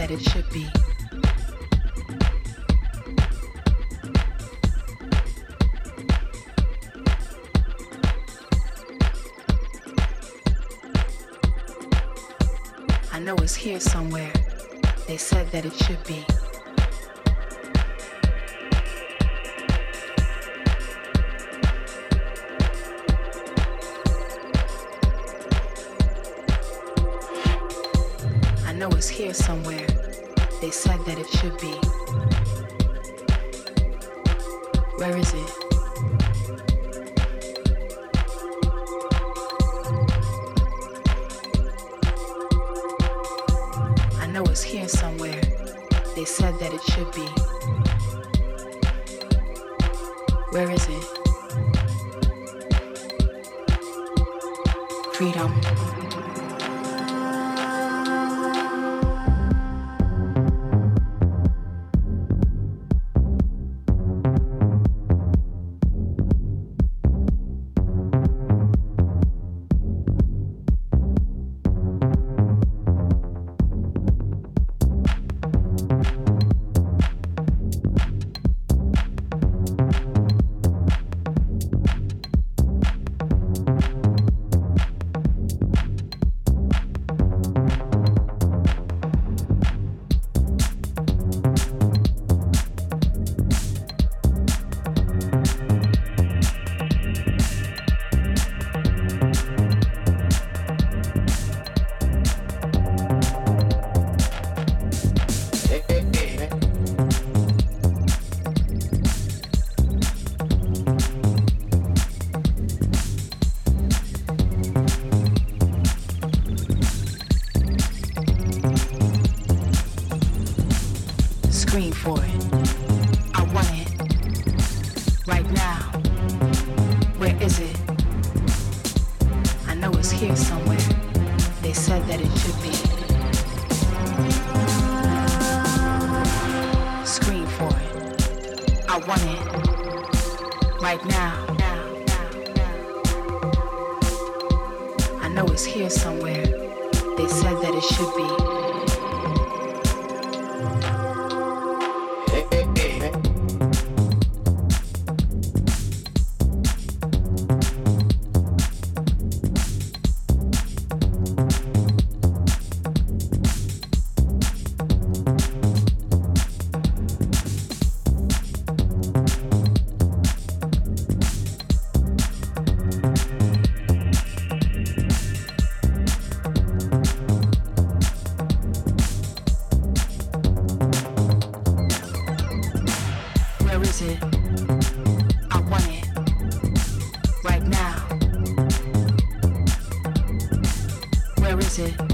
that it should be. I know it's here somewhere. They said that it should be. I know it's here somewhere said that it should be. Where is it? is it?